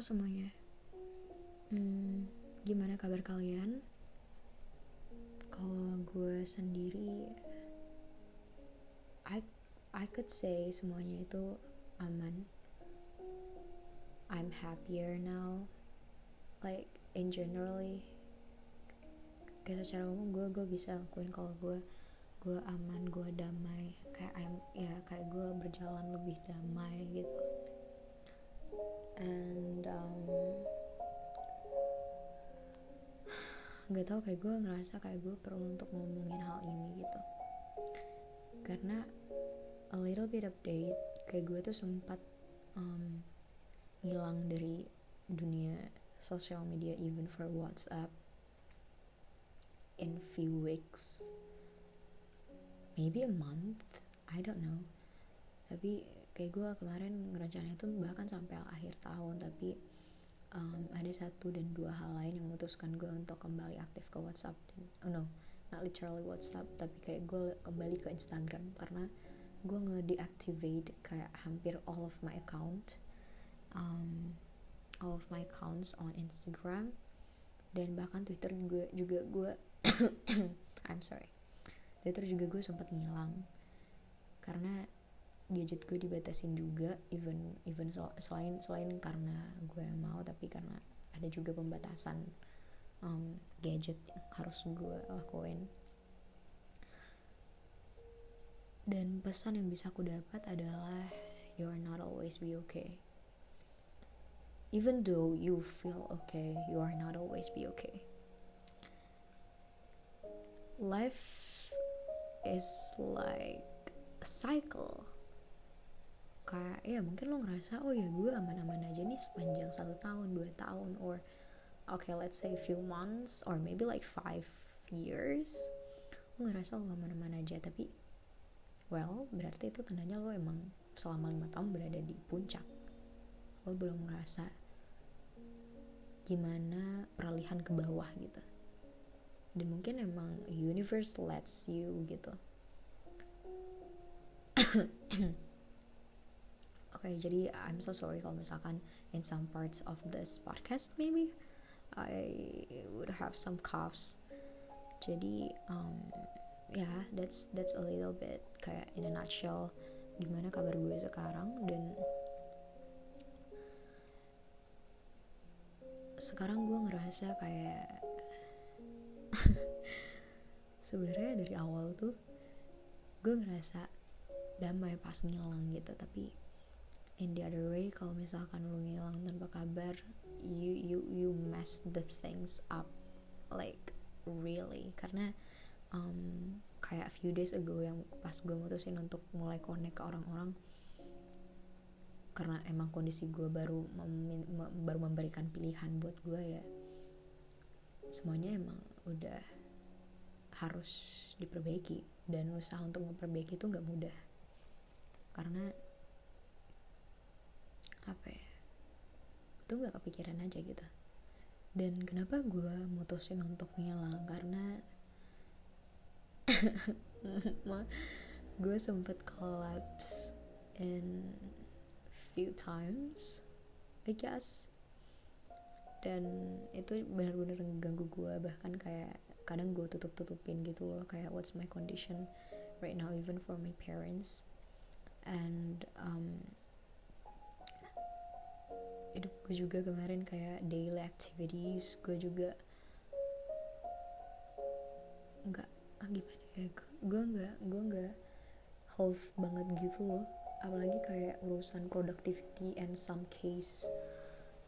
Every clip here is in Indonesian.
Semuanya. Hmm, gimana kabar kalian? Kalau gue sendiri, I I could say semuanya itu aman. I'm happier now. Like in generally, kayak secara umum gue gue bisa lakuin kalau gue gue aman, gue damai. Kayak I'm ya kayak gue berjalan lebih damai gitu and um, nggak tahu kayak gue ngerasa kayak gue perlu untuk ngomongin hal ini gitu. Karena a little bit update kayak gue tuh sempat um, ngilang dari dunia social media even for WhatsApp in few weeks. Maybe a month I don't know. Tapi kayak gue kemarin ngerencanain itu bahkan sampai akhir tahun tapi um, ada satu dan dua hal lain yang memutuskan gue untuk kembali aktif ke WhatsApp oh no not literally WhatsApp tapi kayak gue kembali ke Instagram karena gue nge-deactivate kayak hampir all of my account um, all of my accounts on Instagram dan bahkan Twitter juga juga gue I'm sorry Twitter juga gue sempat ngilang karena gadget gue dibatasin juga even even selain selain karena gue mau tapi karena ada juga pembatasan um, gadget yang harus gue lakuin. Dan pesan yang bisa aku dapat adalah you're not always be okay. Even though you feel okay you are not always be okay. Life is like a cycle kayak ya mungkin lo ngerasa oh ya gue aman-aman aja nih sepanjang satu tahun dua tahun or okay let's say a few months or maybe like five years. Lo ngerasa lo aman-aman aja tapi well berarti itu tandanya lo emang selama lima tahun berada di puncak. Lo belum ngerasa gimana peralihan ke bawah gitu. Dan mungkin emang universe lets you gitu okay, jadi I'm so sorry kalau misalkan in some parts of this podcast maybe I would have some coughs. Jadi um, ya yeah, that's that's a little bit kayak in a nutshell gimana kabar gue sekarang dan sekarang gue ngerasa kayak sebenarnya dari awal tuh gue ngerasa damai pas ngilang gitu tapi in the other way kalau misalkan lu ngilang tanpa kabar you you you mess the things up like really. Karena um, kayak few days ago yang pas gue mutusin untuk mulai connect ke orang-orang karena emang kondisi gue baru mem baru memberikan pilihan buat gue ya semuanya emang udah harus diperbaiki. Dan usaha untuk memperbaiki itu nggak mudah. Karena apa ya? Itu nggak kepikiran aja gitu. Dan kenapa gue mutusin untuk ngilang? Karena gue sempet collapse in few times I guess. Dan itu benar-benar ganggu gue bahkan kayak kadang gue tutup-tutupin gitu loh. Kayak what's my condition right now even for my parents? And um, hidup gue juga kemarin kayak daily activities gue juga nggak ah gimana ya gue nggak gue nggak health banget gitu loh. Apalagi kayak urusan productivity and some case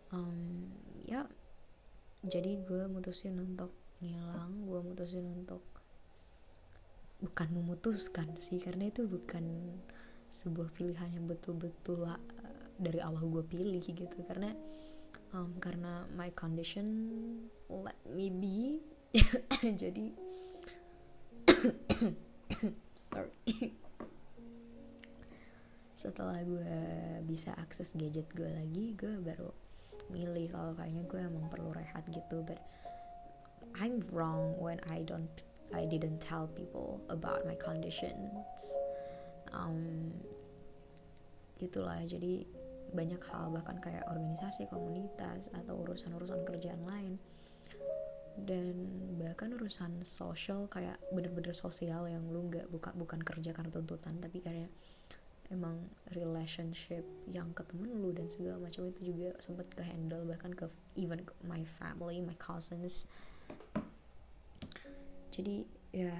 um, ya jadi gue mutusin untuk ngilang gue mutusin untuk bukan memutuskan sih karena itu bukan sebuah pilihan yang betul-betul dari awal gue pilih gitu. Karena um, karena my condition let me be. Jadi sorry. Setelah gue bisa akses gadget gue lagi gue baru milih kalau kayaknya gue emang perlu rehat gitu. But I'm wrong when I don't I didn't tell people about my conditions. Um gitulah jadi banyak hal bahkan kayak organisasi komunitas atau urusan-urusan kerjaan lain. Dan bahkan urusan sosial kayak bener-bener sosial yang lu nggak buka bukan kerja karena tuntutan tapi kayak emang relationship yang ke temen lu dan segala macam itu juga sempat ke handle bahkan ke even my family my cousins. Jadi ya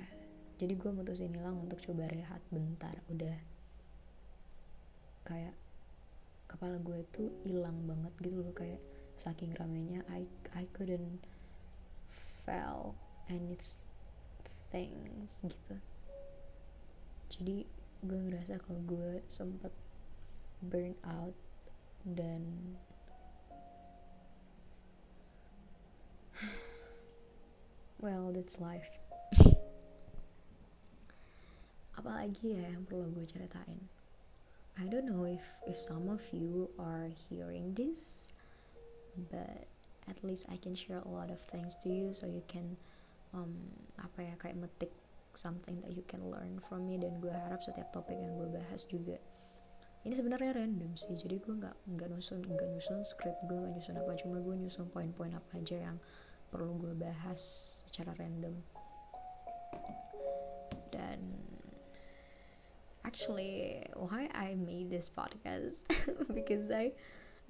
jadi gue mutusin hilang untuk coba rehat bentar udah. Kayak kepala gue itu hilang banget gitu loh kayak saking ramenya I I couldn't feel anything gitu. Jadi gue ngerasa kalau gue sempet burn out dan well that's life. Apalagi ya yang perlu gue ceritain I don't know if if some of you are hearing this but at least I can share a lot of things to you so you can um, apa ya kayak metik something that you can learn from me dan gue harap setiap topik yang gue bahas juga. Ini sebenarnya random sih jadi gue nggak nggak nyusun nggak nyusun script gue nggak nyusun apa cuma gue nyusun poin-poin apa aja yang perlu gue bahas secara random actually why I made this podcast because I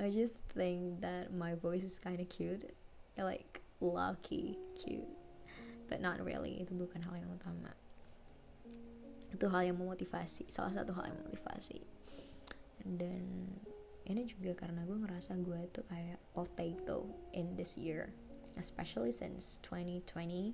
I just think that my voice is kind of cute like lucky cute but not really. Itu bukan hal yang utama. Itu hal yang memotivasi salah satu hal yang memotivasi. Dan ini juga karena gue ngerasa gue itu kayak potato in this year especially since 2020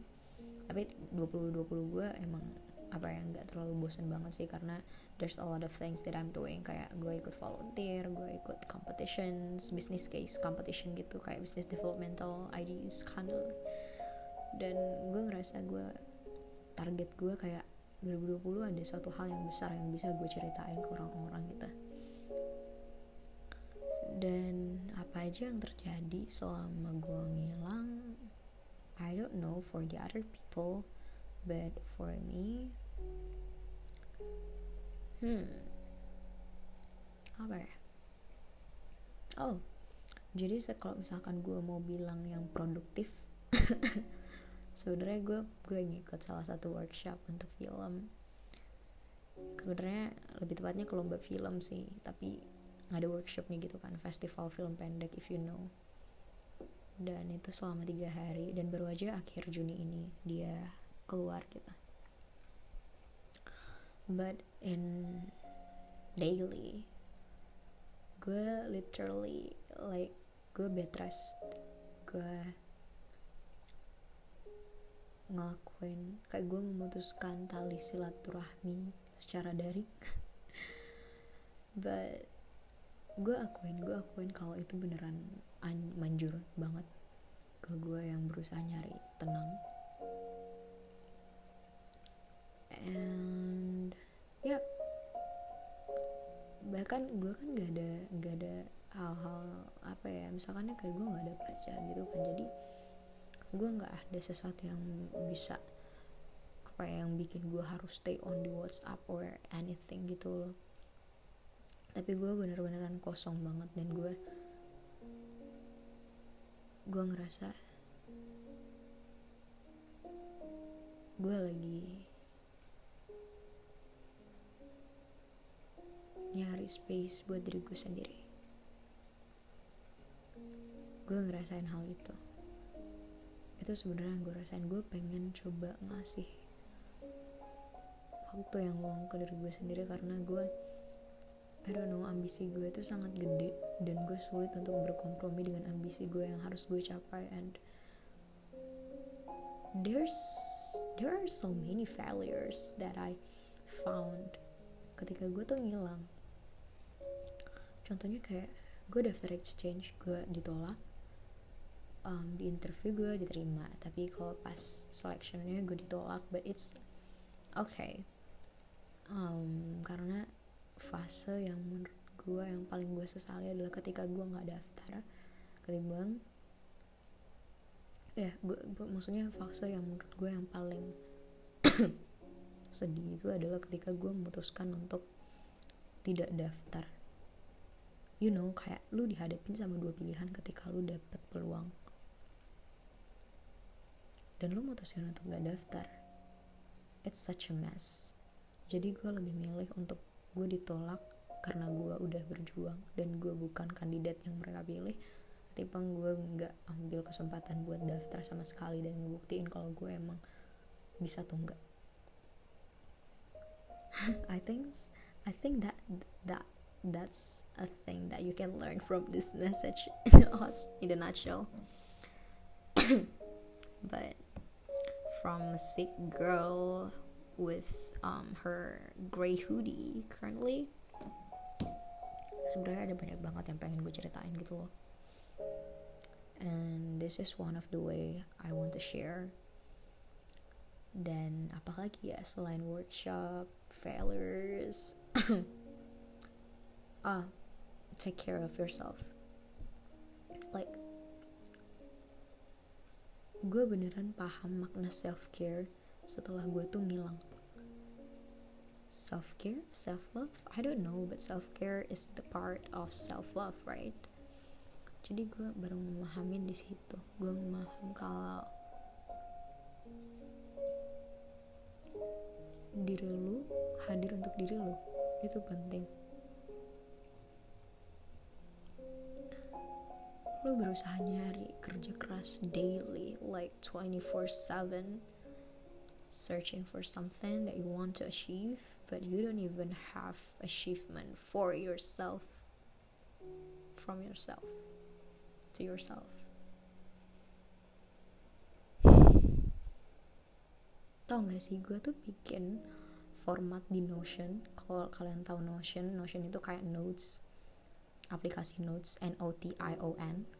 tapi 2020 gue emang apa yang nggak terlalu bosan banget sih karena there's a lot of things that I'm doing. Kayak gue ikut volunteer gue ikut competitions business case competition gitu kayak business developmental ideas kind of dan gue ngerasa gue target gue kayak 2020 ada suatu hal yang besar yang bisa gue ceritain ke orang-orang gitu. Dan apa aja yang terjadi selama gue ngilang I don't know for the other people but for me? Hmm. Apa ya? Oh jadi kalau misalkan gue mau bilang yang produktif sebenarnya gue gue ngikut salah satu workshop untuk film. Sebenarnya lebih tepatnya ke lomba film sih tapi ada workshopnya gitu kan festival film pendek if you know. Dan itu selama tiga hari dan baru aja akhir Juni ini dia keluar gitu. But in daily gue literally like gue bed rest. Gue ngelakuin kayak gue memutuskan tali silaturahmi secara daring. But gue akuin gue akuin kalau itu beneran manjur banget ke gue yang berusaha nyari tenang and ya bahkan gue kan gak ada gak ada hal-hal apa ya misalkan kayak gue gak ada pacar gitu kan. Jadi gue nggak ada sesuatu yang bisa apa ya, yang bikin gue harus stay on di WhatsApp or anything gitu loh. Tapi gue bener-beneran kosong banget dan gue gue ngerasa gue lagi nyari space buat diri gue sendiri. Gue ngerasain hal itu. Itu sebenarnya gue rasain. Gue pengen coba ngasih waktu yang luang ke diri gue sendiri karena gue I don't know ambisi gue itu sangat gede dan gue sulit untuk berkompromi dengan ambisi gue yang harus gue capai and there's there are so many failures that I found ketika gue tuh ngilang contohnya kayak gue daftar exchange gue ditolak um, di interview gue diterima. Tapi kalau pas selectionnya gue ditolak but it's okay. Um, karena fase yang menurut gue yang paling gue sesali adalah ketika gue nggak daftar ketimbang ya gue, gue maksudnya fase yang menurut gue yang paling sedih itu adalah ketika gue memutuskan untuk tidak daftar you know kayak lu dihadapin sama dua pilihan ketika lu dapet peluang. Dan lu mutusin untuk gak daftar. It's such a mess. Jadi gue lebih milih untuk gue ditolak karena gue udah berjuang dan gue bukan kandidat yang mereka pilih ketimbang gue nggak ambil kesempatan buat daftar sama sekali dan ngebuktiin kalau gue emang bisa tuh enggak I think I think that that that's a thing that you can learn from this message in a nutshell. But from a sick girl with um, her gray hoodie currently. Sebenarnya ada banyak banget yang pengen gue ceritain gitu loh. And this is one of the way I want to share. Dan apalagi ya selain workshop failures ah take care of yourself. Like gue beneran paham makna self care setelah gue tuh ngilang. Self care self love I don't know but self care is the part of self love right? Jadi gue baru memahamin di situ. Gue memaham kalau diri lu hadir untuk diri lu. Itu penting lu berusaha nyari kerja keras daily like 24/7 searching for something that you want to achieve but you don't even have achievement for yourself from yourself to yourself. Tau gak sih gue tuh bikin format di Notion. Kalau kalian tahu Notion Notion itu kayak notes aplikasi notes N O T I O N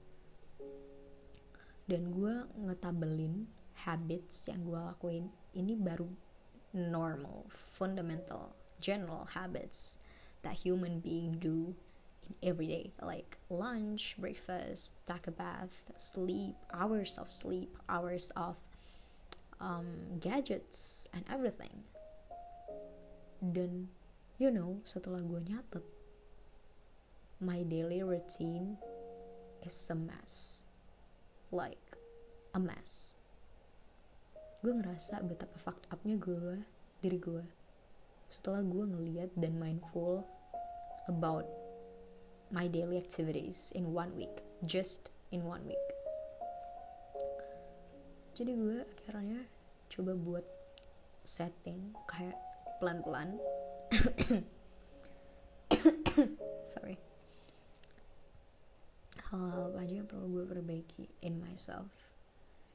dan gue ngetabelin habits yang gue lakuin. Ini baru normal fundamental general habits that human being do in every day. Like lunch breakfast take a bath sleep hours of sleep hours of um, gadgets and everything. Dan you know setelah gue nyatet my daily routine is a mess like a mess. Gue ngerasa betapa fucked upnya gue diri gue. Setelah gue ngeliat dan mindful about my daily activities in one week just in one week. Jadi gue akhirnya coba buat setting kayak pelan-pelan. Sorry hal-hal apa aja yang perlu gue perbaiki in myself.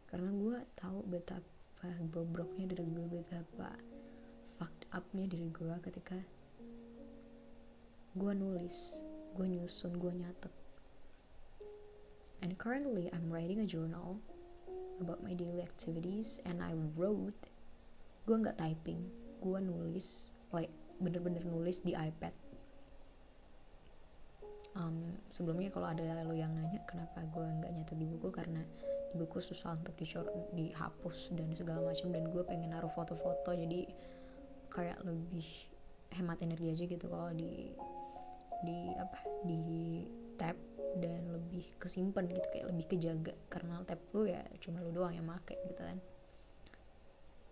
Karena gue tahu betapa bobroknya diri gue betapa fucked upnya diri gue ketika gue nulis gue nyusun gue nyatet. And currently I'm writing a journal about my daily activities and I wrote gue nggak typing gue nulis like bener-bener nulis di iPad um, sebelumnya kalau ada lo yang nanya kenapa gue nggak nyatet di buku? Karena di buku susah untuk dicor dihapus dan segala macam dan gue pengen naruh foto-foto jadi kayak lebih hemat energi aja gitu kalau di di apa di tab dan lebih kesimpan gitu kayak lebih kejaga. Karena tab lu ya cuma lu doang yang make gitu kan.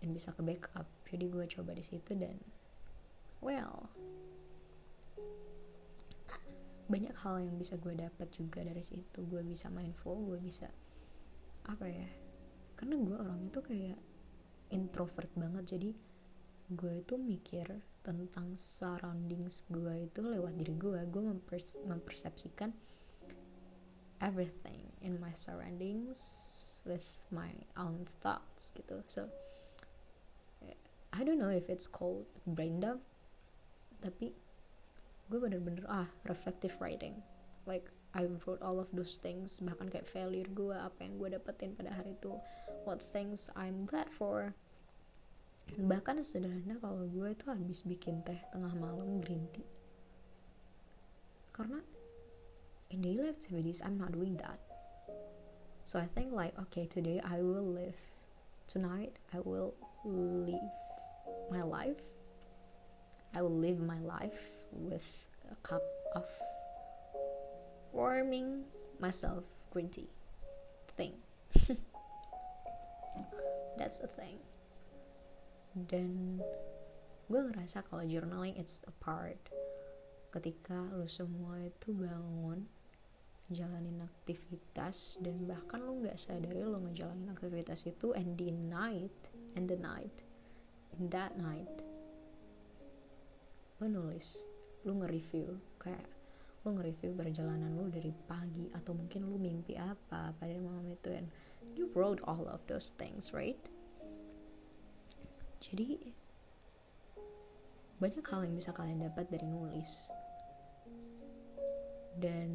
Dan bisa ke backup. Jadi gue coba di situ dan well banyak hal yang bisa gue dapat juga dari situ. Gue bisa mindful gue bisa apa ya karena gue orangnya tuh kayak introvert banget. Jadi gue itu mikir tentang surroundings gue itu lewat diri gue gue mempers mempersepsikan everything in my surroundings with my own thoughts gitu. So I don't know if it's called brain dump tapi gue bener-bener ah reflective writing. Like I wrote all of those things bahkan kayak failure gue apa yang gue dapetin pada hari itu what things I'm glad for. Bahkan sederhana kalau gue itu habis bikin teh tengah malam green tea. Karena in daily activities I'm not doing that. So I think like okay today I will live. Tonight I will live my life. I will live my life with a cup of warming myself green tea. Thing. That's a thing. Dan gue ngerasa kalau journaling it's a part. Ketika lu semua itu bangun jalanin aktivitas dan bahkan lu nggak sadari lu ngejalanin aktivitas itu and the night and the night in that night. Lu nulis lu nge-review kayak lu nge-review perjalanan lu dari pagi atau mungkin lu mimpi apa pada malam itu and you wrote all of those things right? Jadi banyak hal yang bisa kalian dapat dari nulis. Dan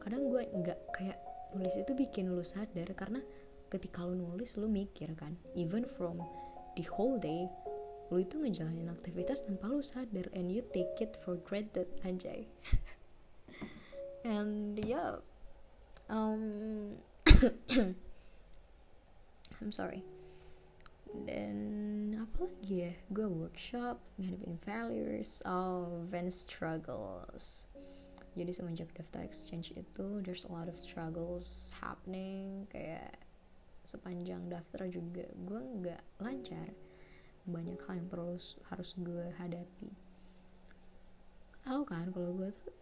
kadang gue nggak kayak nulis itu bikin lu sadar karena ketika lu nulis lu mikir kan even from the whole day lu itu ngejalanin aktivitas tanpa lu sadar and you take it for granted anjay. And yeah. Um I'm sorry. Dan apa lagi ya? Gue workshop ngadepin failures of and struggles. Jadi semenjak daftar exchange itu there's a lot of struggles happening kayak sepanjang daftar juga gue nggak lancar banyak hal yang perlu harus gue hadapi. Tahu kan kalau gue tuh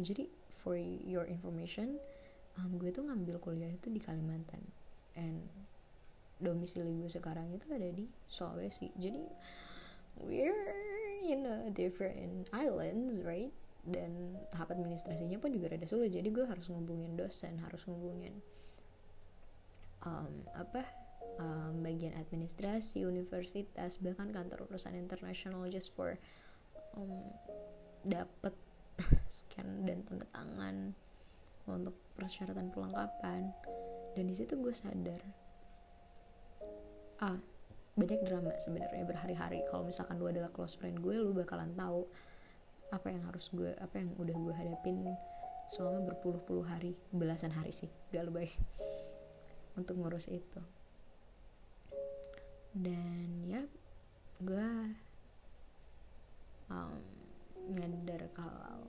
jadi for your information um, gue tuh ngambil kuliah itu di Kalimantan. And domisili gue sekarang itu ada di Sulawesi. Jadi we're in a different islands right? Dan tahap administrasinya pun juga rada sulit. Jadi gue harus ngubungin dosen harus ngubungin um, apa um, bagian administrasi universitas bahkan kantor urusan internasional just for um, dapet scan dan tanda tangan untuk persyaratan pelengkapan dan di situ gue sadar ah banyak drama sebenarnya berhari-hari. Kalau misalkan lu adalah close friend gue lu bakalan tahu apa yang harus gue apa yang udah gue hadapin selama berpuluh-puluh hari belasan hari sih gak lebay untuk ngurus itu dan ya gue um, nyadar kalau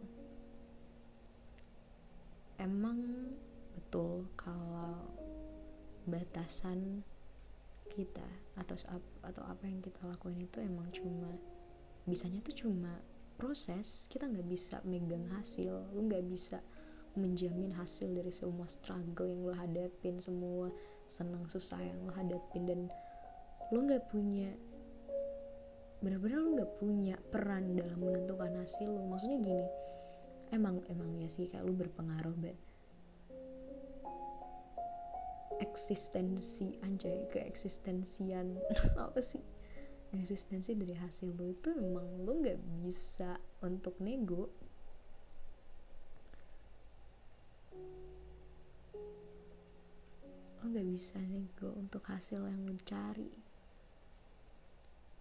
emang betul kalau batasan kita atau atau apa yang kita lakuin itu emang cuma bisanya tuh cuma proses. Kita nggak bisa megang hasil. Lu nggak bisa menjamin hasil dari semua struggle yang lo hadapin semua senang susah yang lo hadapin dan lo nggak punya benar-benar lo nggak punya peran dalam menentukan hasil lo. Maksudnya gini emang emang ya sih kayak lo berpengaruh but eksistensi anjay keeksistensian apa sih? Eksistensi dari hasil lo itu emang lo nggak bisa untuk nego. Lo nggak bisa nego untuk hasil yang lo cari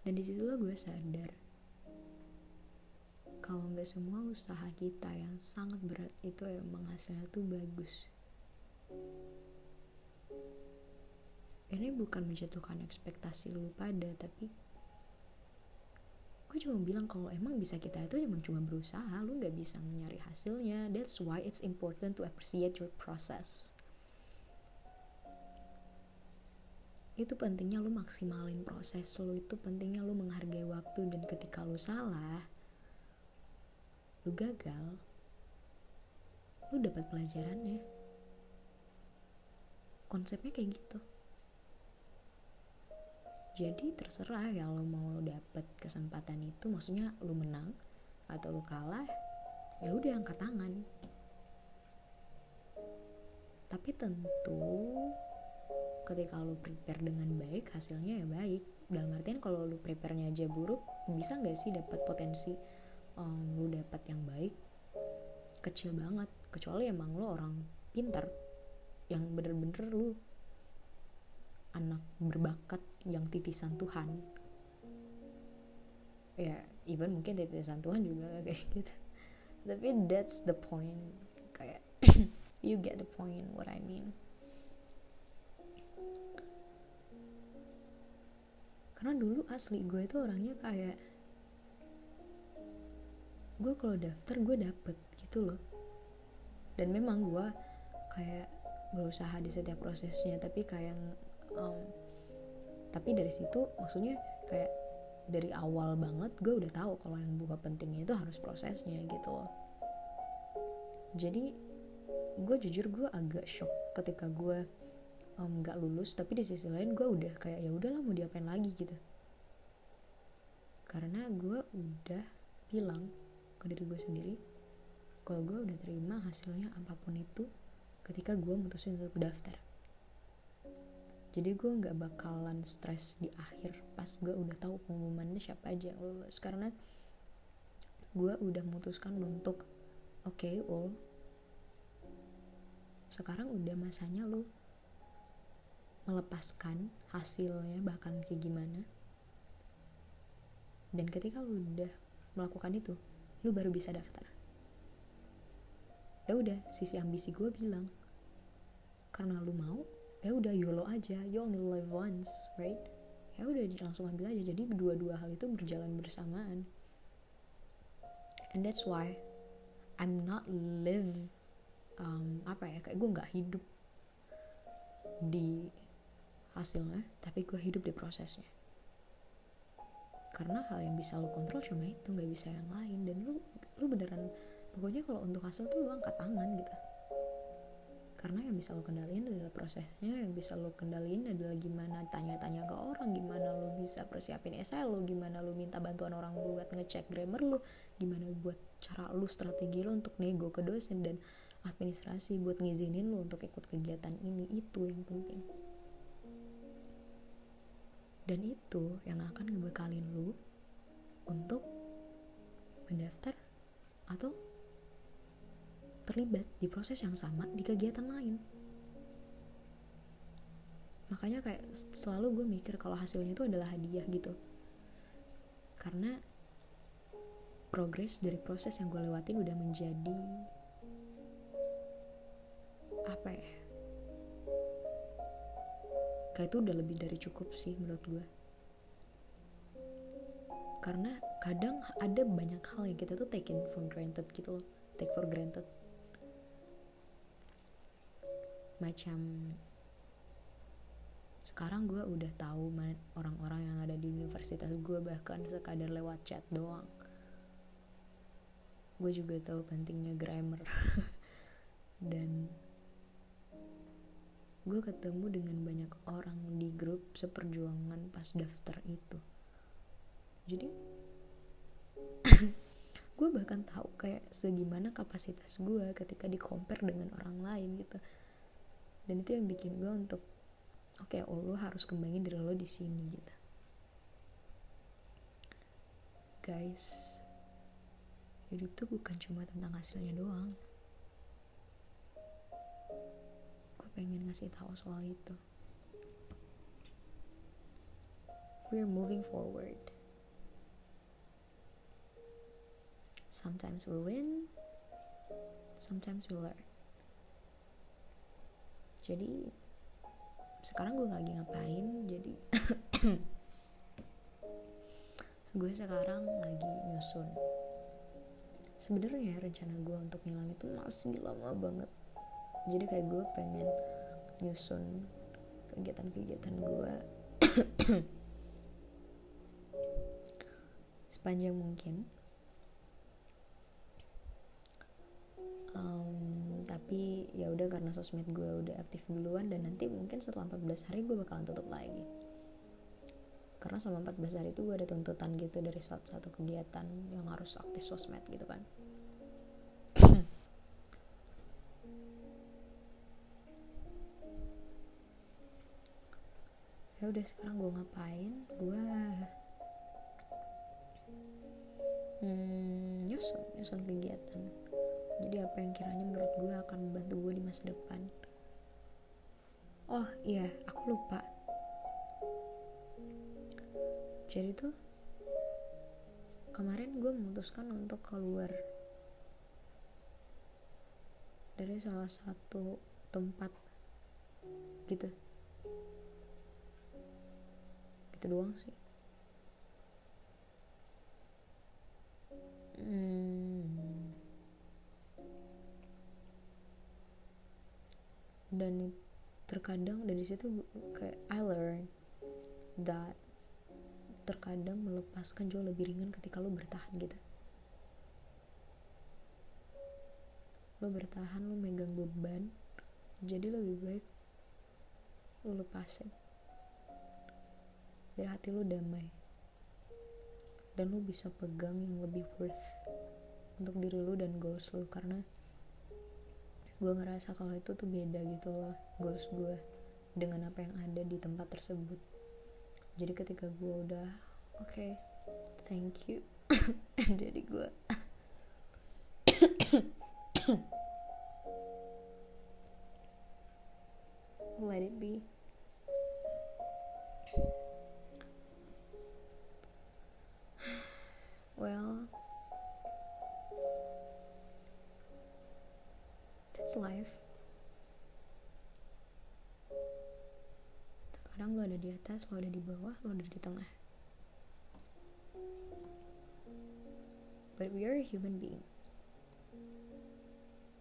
dan di situlah gue sadar kalau nggak semua usaha kita yang sangat berat itu emang hasilnya tuh bagus. Ini bukan menjatuhkan ekspektasi lu pada tapi gue cuma bilang kalau emang bisa kita itu emang cuma berusaha lu nggak bisa nyari hasilnya. That's why it's important to appreciate your process itu pentingnya lu maksimalin proses lu itu pentingnya lu menghargai waktu dan ketika lu salah lu gagal lu dapat pelajarannya. Konsepnya kayak gitu. Jadi terserah ya lo mau dapet kesempatan itu maksudnya lo menang atau lo kalah ya udah angkat tangan. Tapi tentu ketika lo prepare dengan baik hasilnya ya baik. Dalam artian kalau lo prepare-nya aja buruk bisa nggak sih dapat potensi um, lo dapat yang baik? Kecil banget. Kecuali emang lo orang pintar yang bener-bener lo anak berbakat yang titisan Tuhan. Ya even mungkin titisan Tuhan juga kayak gitu. Tapi that's the point. Kayak you get the point what I mean karena dulu asli gue itu orangnya kayak gue kalau daftar gue dapet gitu loh. Dan memang gue kayak berusaha di setiap prosesnya tapi kayak um, tapi dari situ maksudnya kayak dari awal banget gue udah tahu kalau yang buka pentingnya itu harus prosesnya gitu loh. Jadi gue jujur gue agak shock ketika gue nggak um, lulus tapi di sisi lain gue udah kayak ya udahlah mau diapain lagi gitu. Karena gue udah bilang ke diri gue sendiri kalau gue udah terima hasilnya apa pun itu ketika gue mutusin untuk daftar. Jadi gue nggak bakalan stres di akhir pas gue udah tahu pengumumannya siapa aja yang lulus. Karena gue udah memutuskan untuk oke okay, ul sekarang udah masanya lo melepaskan hasilnya bahkan kayak gimana. Dan ketika lu udah melakukan itu lu baru bisa daftar. Ya udah sisi ambisi gue bilang karena lu mau ya udah YOLO aja you only live once right? Ya udah langsung ambil aja. Jadi dua-dua hal itu berjalan bersamaan. And that's why I'm not live um, apa ya kayak gue nggak hidup di hasilnya tapi gue hidup di prosesnya. Karena hal yang bisa lo kontrol cuma itu nggak bisa yang lain. Dan lu lu beneran pokoknya kalau untuk hasil tuh lu angkat tangan gitu. Karena yang bisa lo kendaliin adalah prosesnya yang bisa lo kendaliin adalah gimana tanya-tanya ke orang gimana lo bisa persiapin esai lo gimana lo minta bantuan orang buat ngecek grammar lo gimana buat cara lo strategi lo untuk nego ke dosen dan administrasi buat ngizinin lo untuk ikut kegiatan ini itu yang penting dan itu yang akan ngebekalin lo untuk mendaftar atau terlibat di proses yang sama di kegiatan lain. Makanya kayak selalu gue mikir kalau hasilnya itu adalah hadiah gitu. Karena progres dari proses yang gue lewatin udah menjadi apa ya kayak itu udah lebih dari cukup sih menurut gue karena kadang ada banyak hal yang kita tuh taken for granted gitu loh take for granted. Macam sekarang gue udah tahu orang-orang yang ada di universitas gue bahkan sekadar lewat chat doang. Gue juga tahu pentingnya grammar. Dan gue ketemu dengan banyak orang di grup seperjuangan pas daftar itu. Jadi gue bahkan tahu kayak segimana kapasitas gue ketika di compare dengan orang lain gitu. Dan itu yang bikin gue untuk oke okay, oh, lo harus kembangin diri lo di sini gitu. Guys hidup tuh bukan cuma tentang hasilnya doang pengen ngasih tahu soal itu. We're moving forward. Sometimes we win sometimes we learn. Jadi sekarang gue lagi ngapain? Jadi gue sekarang lagi nyusun. Sebenarnya rencana gue untuk ngilang itu masih lama banget jadi kayak gue pengen nyusun kegiatan-kegiatan gue sepanjang mungkin. Um, tapi ya udah karena sosmed gue udah aktif duluan dan nanti mungkin setelah 14 hari gue bakalan tutup lagi. Karena selama 14 hari itu gue ada tuntutan gitu dari suatu, satu kegiatan yang harus aktif sosmed gitu kan ya udah sekarang gue ngapain? Gue hmm, nyusun nyusun kegiatan. Jadi apa yang kiranya menurut gue akan membantu gue di masa depan. Oh iya aku lupa. Jadi tuh kemarin gue memutuskan untuk keluar dari salah satu tempat gitu gitu doang sih. Hmm. Dan terkadang dari situ kayak I learn that terkadang melepaskan jauh lebih ringan ketika lo bertahan gitu. Lo bertahan lo megang beban jadi lebih baik lo lepasin biar hati lo damai. Dan lo bisa pegang yang lebih worth untuk diri lo dan goals lo karena gue ngerasa kalau itu tuh beda gitu loh goals gue dengan apa yang ada di tempat tersebut. Jadi ketika gue udah oke okay, thank you. Jadi gue let it be atas lo ada di bawah lo ada di tengah. But we are a human being.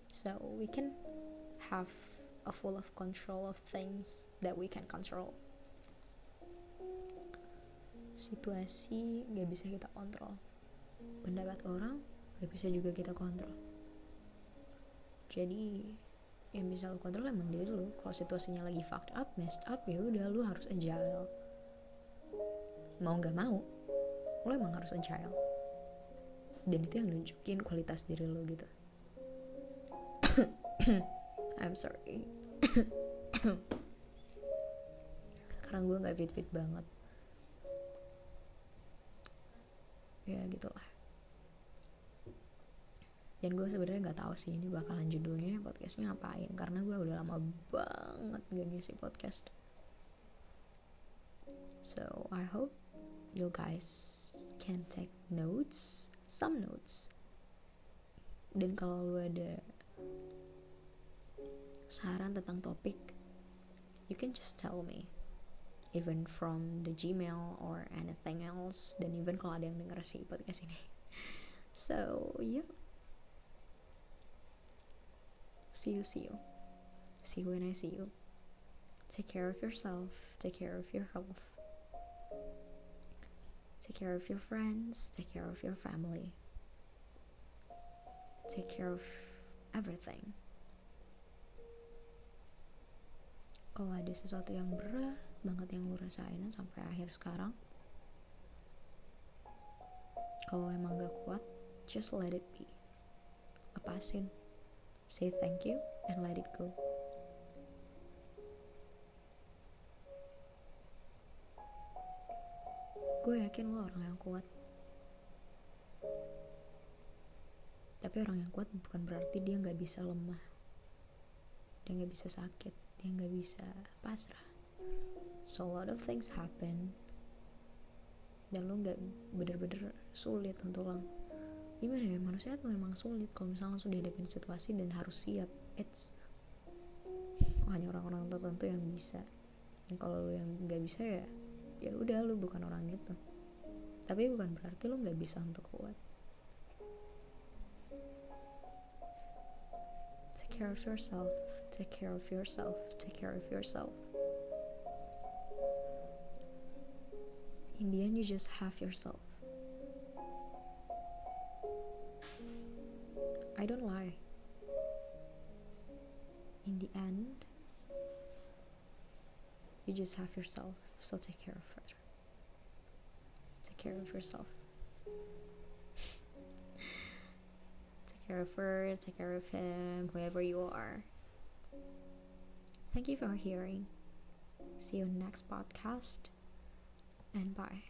So we can have a full of control of things that we can control. Situasi gak bisa kita kontrol. Pendapat orang gak bisa juga kita kontrol. Jadi yang bisa lo kontrol emang diri lo kalau situasinya lagi fucked up messed up ya udah lo harus agile. Mau nggak mau lo emang harus agile. Dan itu yang nunjukin kualitas diri lo gitu. I'm sorry. Sekarang gue nggak fit fit banget. Ya gitulah dan gue sebenarnya nggak tahu sih ini bakalan judulnya podcastnya ngapain karena gue udah lama banget gak ngisi podcast. So I hope you guys can take notes some notes. Dan kalau lu ada saran tentang topik you can just tell me even from the Gmail or anything else dan even kalau ada yang denger si podcast ini. So yeah see you see you. See you when I see you. Take care of yourself. Take care of your health. Take care of your friends. Take care of your family. Take care of everything. Kalau ada sesuatu yang berat banget yang lu rasain sampai akhir sekarang kalau emang gak kuat just let it be. Lepasin say thank you and let it go. Gue yakin lo orang yang kuat. Tapi orang yang kuat bukan berarti dia nggak bisa lemah. Dia nggak bisa sakit. Dia nggak bisa pasrah. So a lot of things happen. Dan lo nggak bener-bener sulit untuk lang gimana ya manusia tuh memang sulit kalau misalnya langsung dihadapin situasi dan harus siap. It's oh, hanya orang-orang tertentu yang bisa. Dan kalau lo yang nggak bisa ya ya udah lo bukan orang itu. Tapi bukan berarti lo nggak bisa untuk kuat. Take care of yourself. Take care of yourself. Take care of yourself. In the end you just have yourself in the end you just have yourself so take care of her. Take care of yourself take care of her take care of him whoever you are. Thank you for hearing. See you next podcast and bye